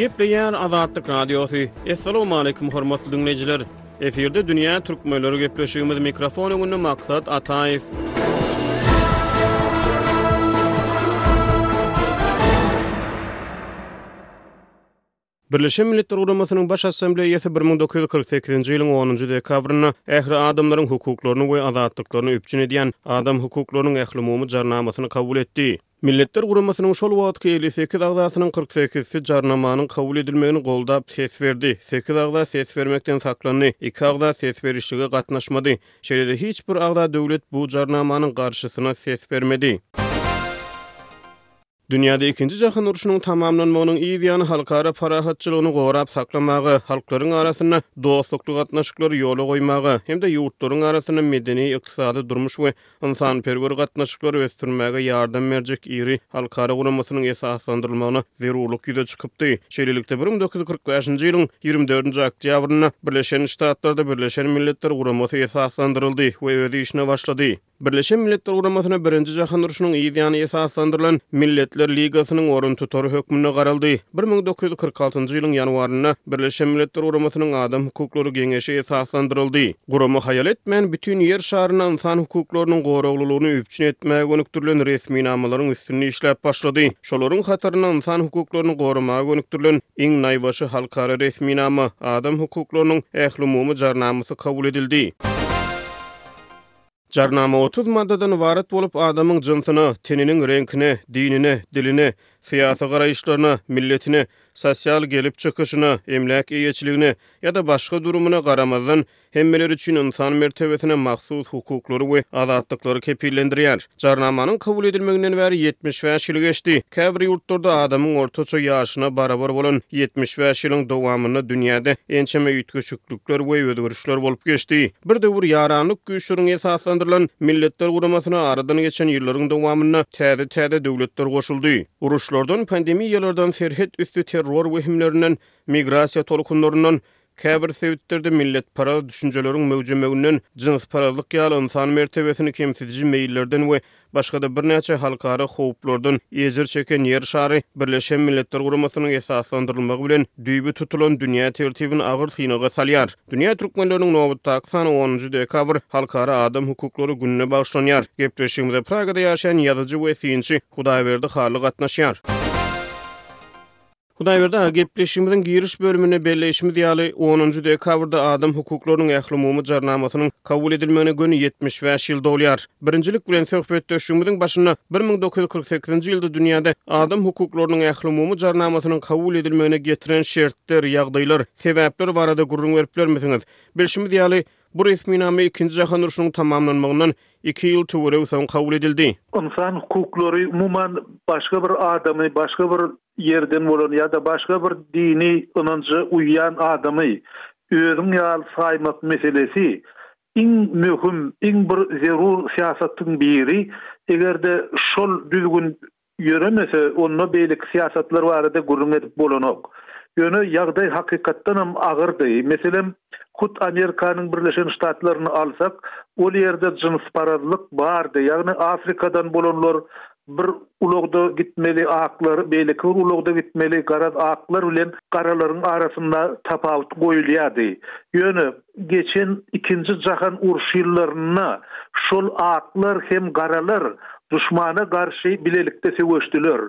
Gepleýär Azatlyk Radiosy. Assalamualaikum hormatly dinleýjiler. Efirde dünýä türkmenleri gepleşigimiz mikrofon öňünde Maksat Ataýew. Birleşen Milletler Guramasynyň Baş Assambleýasy bir müň dokuz ýüz kyrk sekizinji ýylyň onunjy dekabrynda Ähli adamlaryň hukuklaryny we azatlyklaryny üpjün edýän Adam hukuklarynyň ählumumy Jarnamasyny kabul etdi. Milletler Guramasynyň şol wagtky elli sekiz agzasynyň kyrk sekizisi Jarnamanyň kabul edilmegini goldap ses berdi, sekiz agza ses bermekden saklandy, iki agza ses berişlige gatnaşmady. Şeýle-de hiç bir agza döwlet bu Jarnamanyň garşysyna ses bermedi. Dünýäde Ikinji jahan urşunyň tamamlanmagynyň yz ýany halkara parahatçylygyny gorap saklamaga, halklaryň arasynda dostlukly gatnaşyklary ýola goýmaga hem-de ýurtlaryň arasynda medeni, ykdysady, durmuş we ynsanperwer gatnaşyklary ösdürmäge ýardam berjek iri halkara guramasynyň esaslandyrylmagyna zerurlyk ýüze çykypdy. Şeýlelikde, bir müň dokuz ýüz kyrk bäşinji ýylyň ýigrimi dördünji oktýabrynda Birleşen Ştatlarda Birleşen Milletler Guramasy esaslandyryldy we öz işine başlady. Birleşen Milletler Guramasyna Birinji Jahan urşunyň yzýany esaslandyrylan Milletler Ligasynyň oruntutary hökmünde garaldy. Bir müň dokuz ýüz kyrk altynjy ýylyň ýanwarynda Birleşen Milletler Guramasynyň Adam hukuklary geňeşi esaslandyryldy. Gurama haýal etmän bütin Ýer şarynda ynsan hukuklarynyň goraglylygyny üpjün etmäge gönükdirilen resminamalaryň üstünde işläp başlady. Şolaryň hatarynda ynsan hukuklaryny goramaga gönükdirilen iň naýbaşy halkara resminama, Adam hukuklarynyň ählumumy jarnamasy kabul edildi. Jarnama otuz maddadan ybarat bolup, adamyň jynsyna, teniniň reňkine, dinine, diline, syýasy garaýyşlaryna, milletine, sosial gelip çykyşyna, emläk eýeçiligine ýa-da başga durumyna garamazdan, hemmeler üçin ynsan mertebesine mahsus hukuklary we azatlyklary kepillendirýär. Jarnamanyň kabul edilmeginden bäri ýetmiş bäş ýyl geçdi. Käbir ýurtlarda adamyň ortaça ýaşyna barabar bolan ýetmiş bäş ýylyň dowamynda dünýäde ençeme üýtgeşiklikler we özgerişler bolup geçdi. Bir döwür Ýaranlyk Güýçleriň esaslandyrylan Milletler Guramasyna aradan geçen ýyllaryň dowamynda täze-täze döwletler goşuldy. Uruşlardan, pandemiýalardan, serhet üsti terror wehimlerinden, migrasiýa tolkunlaryndan, Käbir sebitlerde milletparaz düşünjeleriň möwjemeginden, jynsparazlyk ýaly ynsan mertebesini kemsidiji meýillerden we başga-da birnäçe halkara howplardan ejir çeken Ýer şary Birleşen Milletler Guramasynyň esaslandyrylmagy bilen düýbi tutulan dünýä tertibini agyr synaga salýar. Dünýä türkmenleriniň nobatdaky sany onunjy dekabr Halkara adam hukuklary gününe bagyşlanýar. Gepleşigimize Pragada ýaşaýan ýazyjy we synçy Hudaýberdi Hally gatnaşýar. Hudaýberdi aga, gepleşigimiziň giriş bölüminde belleýşimiz ýaly, onunjy dekabrda Adam hukuklarynyň ählumumy Jarnamasynyň kabul edilmegine göni ýetmiş bäş ýyl dolýar. Birinjilik bilen, söhbetdeşligimiziň başynda bir müň dokuz ýüz kyrk sekizinji ýylda dünýäde Adam hukuklarynyň ählumumy Jarnamasynyň kabul edilmegine getiren şertler, ýagdaýlar, sebäpler barada gürrüň berip bilermisiňiz? Bilşimiz ýaly, bu resminama Ikinji jahan urşunyň tamamlanmagyndan iki ýyl töweregi soň kabul edildi. Ynsan hukuklary umuman başga bir adamy, başga bir ýerden bolan ýa-da başga bir dini ynanja uýýan adamy özüň ýaly saýmak meselesi iň möhüm, iň bir zerur syýasatyň biri, eger-de şol düzgün ýöremese, onda beýleki syýasatlar barada gürrüň edip bolanok. Ýöne ýagdaý hakykatdanam agyrdy, meselem, Hut Amerikanyň Birleşen Ştatlaryny alsak, ol ýerde jynsparazlyk bardy, ýagny Afrikadan bolanlar bir ulagda gitmeli, aklar beýleki bir ulagda gitmeli, garaz aklar bilen garalaryň arasynda tapawut goýulýardy. Ýöne geçen ikinji jahan urşy ýyllarynda şol aklar hem garalar duşmana garşy bilelikde söweşdiler.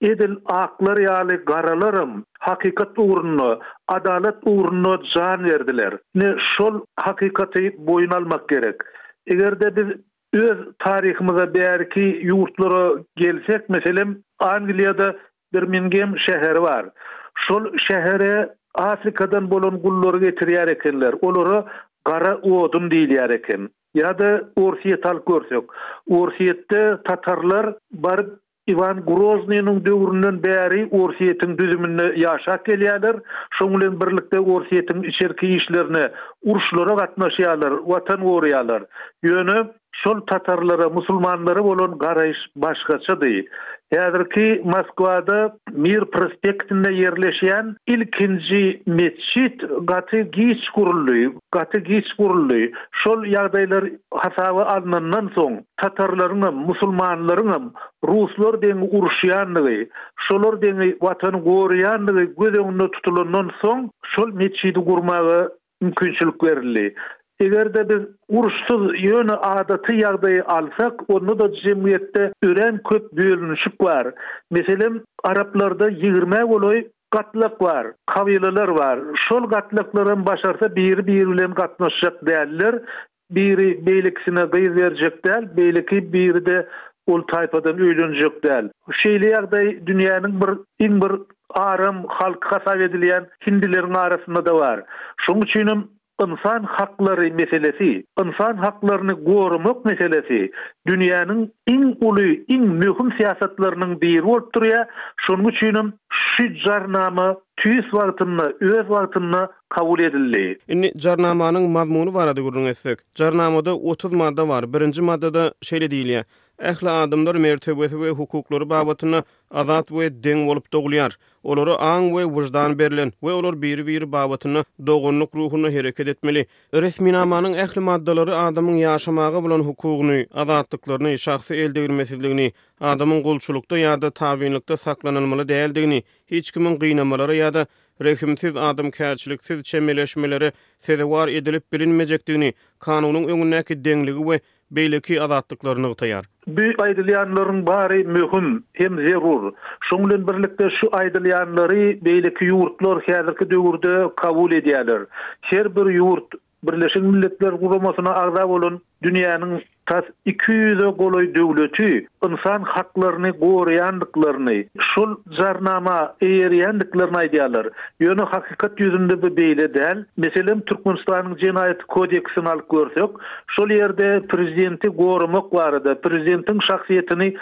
Edil aklar ýaly garalaram hakykat ugrunda, adalat ugrunda jan berdiler. Ine, şol hakykaty boýun almak gerek. Eger-de biz öz taryhymyza bärki ýurtlara gelsek, meselem, Angliýada Birmingem şäheri bar. Şol şähere Afrikadan bolan gullary getirýär ekenler. Olara gara odun diýilýär eken. Ýa-da Orsýeti alyp görsek. Orsýetde tatarlar baryp Iwan Groznynyň döwründen bäri Orsýetiň düzüminde ýaşap gelýärler, şoň bilen birlikde Orsýetiň içerki işlerine, uruşlara gatnaşýarlar, watan goraýarlar. Ýöne şol tatarlara, musulmanlara bolan garaýyş başgaçady. Häzirki Moskwada Mir prospektinde ýerleşýän ilkinji metjit gaty giç guruldy. gaty giç guruldy. Şol ýagdaýlar hasaba alnandan soň, tatarlaryňam, musulmanlaryňam ruslar deňi uruşýandygy, şolar deňi Watany goraýandygy göz öňünde tutulandan soň, şol metjidi gurmaga mümkinçilik berildi. Eger-de biz uruşsyz, ýöne adaty ýagdaýy alsak, onda-da jemgyýetde örän köp bölünişik bar. Meselem, araplarda ýigrmä golaý Gatlak bar, kabylalar bar. Şol gatlaklaram başarsa biri-biri bilen gatnaşjak däller. Biri beýlekisine gyz berjek däl, beýleki biri-de ol taýpadan öýlenjek däl. Şeýle ýagdaý dünýäniň bir iň bir aram halky hasap edilýän hindileriň arasynda-da bar. Şonuň üçinem Ynsan haklary meselesi, ynsan haklaryny goramak meselesi dünýäniň iň uly, iň möhüm syýasatlarynyň biri bolup durýar, şonuň üçinem şu Jarnama tüýs wagtynda, öz wagtynda kabul edildi. Indi Jarnamanyň mazmuny barada gürrüň etsek. Jarnamada otuz madda bar, birinji maddada şeýle diýilýär, Ähli adamlar mertebesi we hukuklary babatynda azat we deň bolup dogulýar. Olara aň we wyždan berlen we olar biri-biri babatynda doganlyk ruhunda hereket etmeli. Resminamanyň ähli maddalary adamyň ýaşamaga bolan hukugyny, azatlyklaryny, şahsy eldegrilmesizligini, adamyň gulçulykda ýa-da tabynlykda saklanylmaly däldigini, hiç kimiň gynamalara ýa-da rehimsiz, adamkärçiliksiz çemeleşmelere sezewar edilip bilinmejekdigini, kanunyň öňündäki deňligi we beýleki azatlyklary nygtaýar. Bu aýdylýanlaryň bary möhüm hem zerur. Şoň bilen birlikde şu aýdylýanlary beýleki ýurtlar häzirki döwürde kabul edýärler. Her bir ýurt Birleşen Milletler Guramasyna agza bolan dünýäniň tas iki ýüze golaý döwleti ynsan haklaryny goraýandyklaryny, şol Jarnama eýerýändiklerini aýdýarlar. Ýöne hakykat ýüzünde bu beýle däl. Meselem, Türkmenistanyň Jenaýat kodeksini alyp görsek, Şol ýerde prezidenti goramak barada, prezidentiň şahsyýetini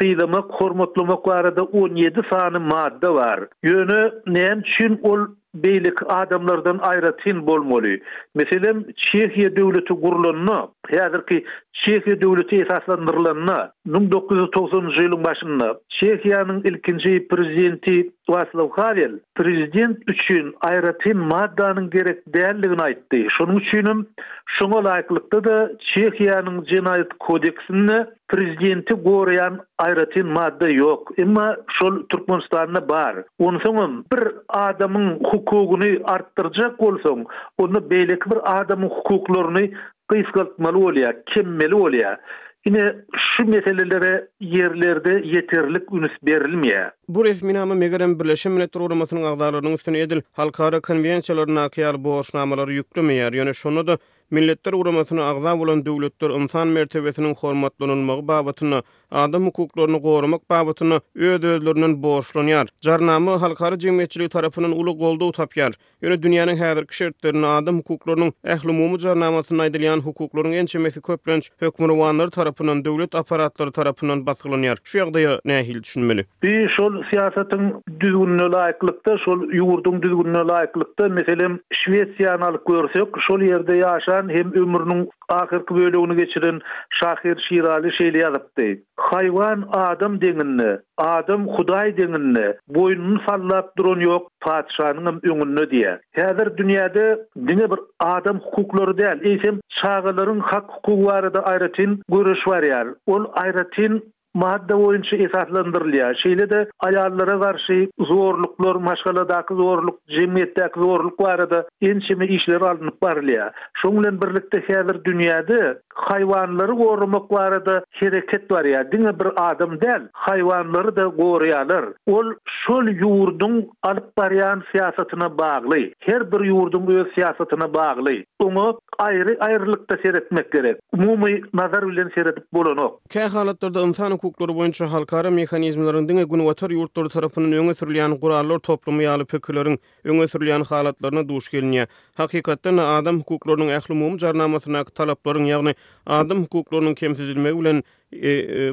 sylamak, hormatlamak barada on ýedi sany madda bar. Ýöne näme üçin ol beýleki adamlardan aýratyn bolmaly? Meselem, Çehiýa döwleti gurlanda, häzirki Çehiýa döwleti esaslandyrylanda, müň dokuz ýüz togsanynjy ýylyň başynda, Çehiýanyň ilkinji prezidenti Waslaw Hawel, Prezident üçin aýratyn maddanyň gerek däldigini aýtdy. Şonuň üçin hem, şoňa laýyklykda-da Çehiýanyň Jenaýat kodeksinde prezidenti goraýan aýratyn madda ýok. Emma şol Türkmenistanda bar. Onsoňam, bir adamyň hukugyny artdyrjak bolsaň, onda beýleki bir adamyň hukuklaryny gysgaltmaly bolýar, kemmeli bolýar. Ine, şu meselelere ýerlerde ýeterlik üns berilmeýär. Bu resminama, megerem, Birleşen Milletler Guramasynyň agzalarynyň üstüne edil halkara konwensiýalaryndaky ýaly borçnamalary ýüklemeýär, ýöne şonda-da Milletler Guramasyna agza bolan döwletler ynsan mertebesiniň hormatlanylmagy babatynda, adam hukuklaryny goramak babatynda öz-özlerinden borçlanýar. Jarnama halkara jemgyýetçiligi tarapyndan uly goldaw tapýar. Ýöne dünýäniň häzirki şertlerinde adam hukuklarynyň ählumumy jarnamasynda aýdylýan hukuklaryň ençemesi köplenç hökmürowanlar tarapyndan, döwlet apparatlary tarapyndan basgylanýar. Şu ýagdaýa nähili düşünmeli? Bi şol syýasatyň düzgünine laýyklykda, şol ýurduň düzgünine laýyklykda, meselem, Şwesiýany alyp görsek, şol ýerde ýaşan hem ömrüniň ahyrky bölegini geçiren şahyr Şiraly şeýle ýazypdy. Haýwan adam deňinde, adam Hudaý deňinde boýnuny sallap duran ýok, patyşanyňam öňünde diýýär. Häzir dünýäde diňe bir adam hukuklary däl, eýsem, çagalaryň hak hukugy barada aýratyn göreş barýar. Ol aýratyn madda boýunça esaslandyrylýar. Şeýle-de aýallara garşy zorluklar, maşgaladaky zorluk, jemgyýetdäki zorluk barada ençeme işler alnyp barylýar. Şoň bilen birlikde häzir dünýäde Haýwanlary goramak barada hereket barýar. Diňe bir adam däl, haýwanlary-da goraýarlar. Ol şol ýurduň alyp barýan syýasatyna bagly. Her bir ýurduň öz syýasatyna bagly. Oňa aýry-aýrylykda seretmek gerek. Umumy nazar bilen seredip bolanok. Kä halatlarda ynsan hukuklary boýunça halkara mehanizmleriň diňe günbatar ýurtlary tarapyndan öňe sürülýän gurallar toplumy ýaly pikirleriň öňe sürülýän halatlaryna duş gelinýär. Hakykatdan-da, adam hukuklarynyň ählumumy jarnamasyndaky talaplaryň, ýagny adam hukuklarynyň kemsidilmegi bilen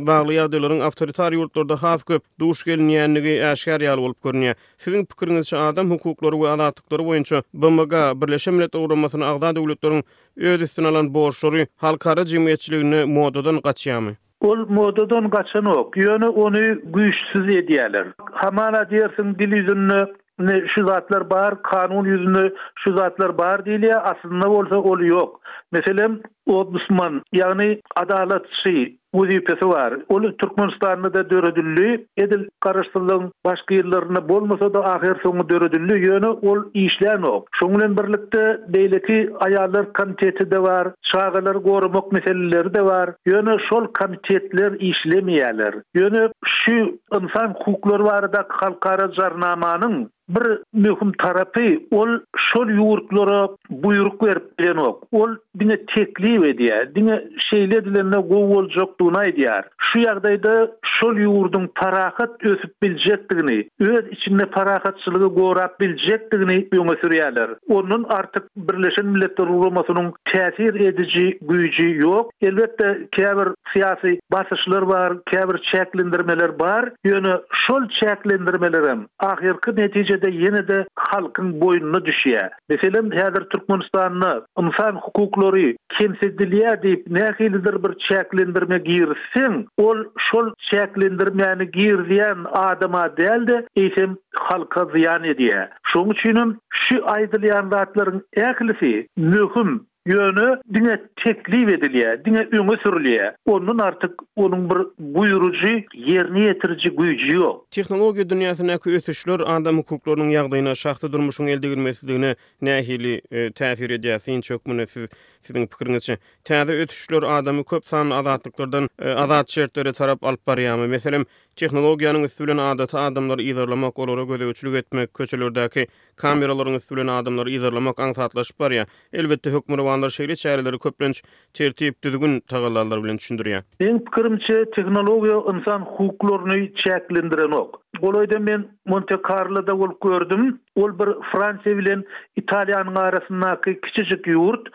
bagly ýagdaýlaryň awtoritar ýurtlarda has köp duş gelinýändigi äşgär ýaly bolup görünýär. Siziň pikiriňizçe, adam hukuklary we azatlyklary boýunça BMG, Birleşen Milletler Guramasyna agza döwletleriň öz üstüne alan borçlary halkara jemgyýetçiliginde modadan gaçýarmy? Ol modadan gaçanok, ýöne ony güýçsüz edýäler. Hamala diýersiň dil ýüzünde ine şu zatlar bar, kanun ýüzünde şu zatlar bar diýilýär, aslynda bolsa ol ýok. Meselem, obusman, ýagny adalatçy wezipesi bar. Ol Türkmenistanda-da döredildi. Edil Garaşsyzlygyň başky ýyllarynda bolmasa-da ahyrsoňy döredildi, ýöne ol işlänok. Şoň bilen birlikde beýleki aýallar komiteti-de bar, çagalary goramak meseleleri-de bar, ýöne şol komitetler işlemeýärler. Ýöne şu ynsan hukuklary baradaky halkara jarnamanyň Bir möhüm tarapy, ol şol ýurtlara buýruk berip bilenok. Ol diňe teklip edýär. Diňe şeýle edilende gowy boljakdygyny aýdýar. Şu ýagdaýda şol ýurduň parahat ösüp biljekdigini, öz içinde parahatçylygy gorap biljekdigini öňe sürýärler. Ondan artyk Birleşen Milletler Guramasynyň täsir ediji güýji ýok. Elbetde, käbir syýasy basyşlar bar, käbir çäklendirmeler bar. Ýöne şol çäklendirmelerem ahyrky netijede ýene-de halkyň boýnuna düşýär. Meselem, häzir Türkmenistanda ynsan hukuklary kemsidilýär diýip, nähilidir bir çäklendirme girizseň, ol şol çäklendirmäni girizýän adama däl-de, eýsem, halka zyýan edýär. Şonuň üçin hem şu aýdylýan zatlaryň ählisi möhüm. Ýöne diňe teklip edilýär, diňe öňe sürülýär. Ondan artyk onuň bir buýrujy, ýerine ýetiriji güýji ýok. Tehnologiýa dünýäsindäki ösüşler adam hukuklarynyň ýagdaýyna, şahsy durmuşyň eldegrilmesizligine nähili täsir edýär? Synçy hökmünde siz, siziň pikiriňizçe, täze ösüşler adamy köp sanly azatlyklardan azat şertlere tarap alyp barýarmy? Meselem, tehnologiýanyň üsti bilen adaty adamlary yzarlamak, olara gözegçilik etmek, köçelerdäki Kameralaryň üsti bilen adamlary yzarlamak aňsatlaşyp barýar. Elbetde, hökmürowanlar şeýle çäreleri köplenç tertip-düzgün tagallalary bilen düşündirýär. Meň pikirimçe, tehnologiýa ynsan hukuklaryny çäklendirenok. Golaýda men Monte-Karloda bolup gördüm. Ol bir Fransiýa bilen Italiýanyň arasyndaky kiçijik ýurt.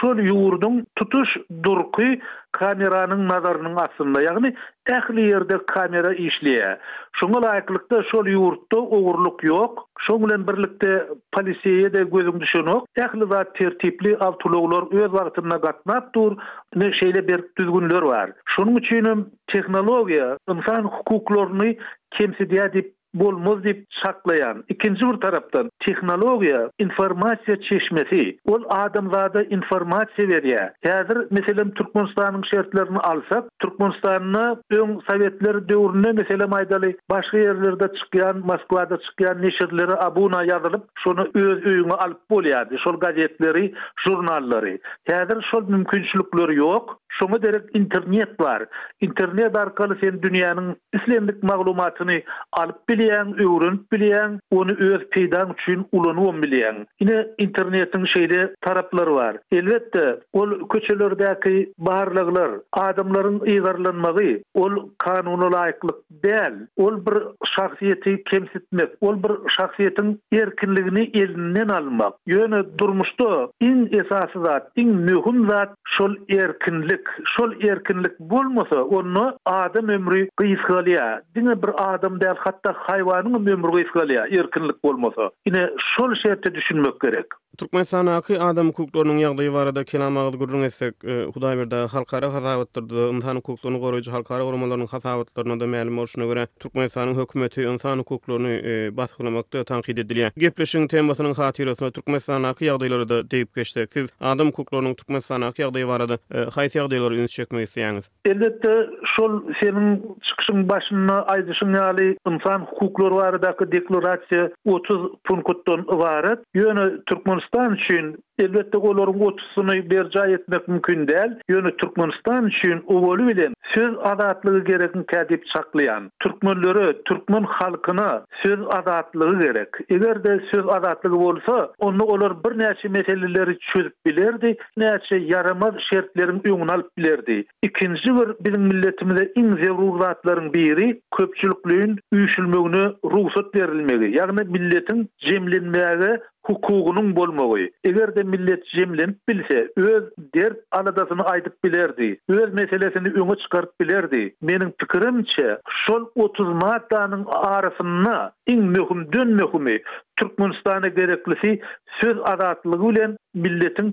Şol ýurduň tutuş durky kameranyň nazarynyň astynda. Ýagny Ähli ýerde kamera işleýä. Şoňa laýyklykda şol ýurtda ogurlyk ýok. Şoň bilen birlikde poliseýede gözüň düşenok. Ähli zat tertipli awtuloglar öz wagtynda gatnap dur. Ine şeýle berk düzgünler bar. Şonuň üçinem tehnologiýa ynsan hukuklaryny kemsidýä diýip bolmaz diýip çaklaýan. Ikinji bir tarapdan, tehnologiýa, informasiýa çeşmesi. Ol adamzada informasiýa berýär. Häzir, meselem, Türkmenistanyň şertlerini alsak, Türkmenistanda öň sowetler döwründe, meselem aýdaly, başga ýerlerde çykýan, Moskwada çykýan neşirlere abuna ýazylyp, şony öz öýüňe alyp bolýardy, şol gazetleri, žurnallary. Häzir şol mümkinçilikler ýok. Şoňa derek internet bar. Internet arkaly sen dünýäniň Islendik maglumatyny alyp bilýäň, öwrenip bilýäň, ony öz peýdaň üçin ulanybam bilýäň. Ine, internetiň şeýle taraplary bar. Elbetde, ol köçelerdäki barlaglar, adamlaryň yzarlanmagy, ol kanunalaýyklyk däl. Ol bir şahsyýeti kemsitmek, ol bir şahsyýetiň erkinligini elinden almak. Ýöne durmuşda iň esasy zat, iň möhüm zat şol erkinlik. Şol erkinlik. Bolmasa, onda adam ömri gysgalýar. Diňe bir adam däl, hatda haýwanyňam ömri gysgalýar, erkinlik bolmasa. Ine, şol şerte düşünmek gerek. Türkmenistandaky adam hukuklarynyň ýagdaýy barada kelam agyz gürrüň etsek, Hudaýberdi aga, halkara hasabatlarda-da, ynsan hukuklaryny goraýjy halkara guramalarynyň hasabatlarynda-da mälim bolşuna görä, Türkmenistanyň hökümeti ynsan hukuklaryny basgylamakda tankyt edilýär. Gepleşigiň temasynyň hatyrasyna Türkmenistandaky ýagdaýlary-da degip geçsek, siz adam hukuklarynyň Türkmenistandaky ýagdaýy barada haýsy ýagdaýlara üns çekmek isleýäňiz? Elbetde, şol seniň çykyşyň başynda aýdyşyň ýaly, ynsan hukuklary baradaky deklarasiýa otuz punktdan ybarat. Ýöne Türkmenistan üçin Elbetde, olaryň otusyny berjaý etmek mümkin däl, ýöne Türkmenistan üçin owaly bilen söz azatlygy geregiňkä diýip çaklaýan. Türkmenlere, türkmen halkyna söz azatlygy gerek. Eger-de söz azatlygy bolsa, onda olar birnäçe meseleleri çözüp bilerdi, birnäçe ýaramaz şertleriň öňüni alyp bilerdi. Ikinji bir biziň milletimize iň zerur zatlaryň biri köpçülikleýin üýşülmegine rugsat berilmegi, ýagny milletiň jemlenmäge hukugynyň bolmagy. Eger-de millet jemlenip bilse, öz dert-aladasyny aýdyp bilerdi, öz meselesini öňe çykaryp bilerdi. Meniň pikirimçe, şol otuz maddanyň arasynda iň möhümden-möhümi, Türkmenistana gereklisi söz azatlygy bilen milletiň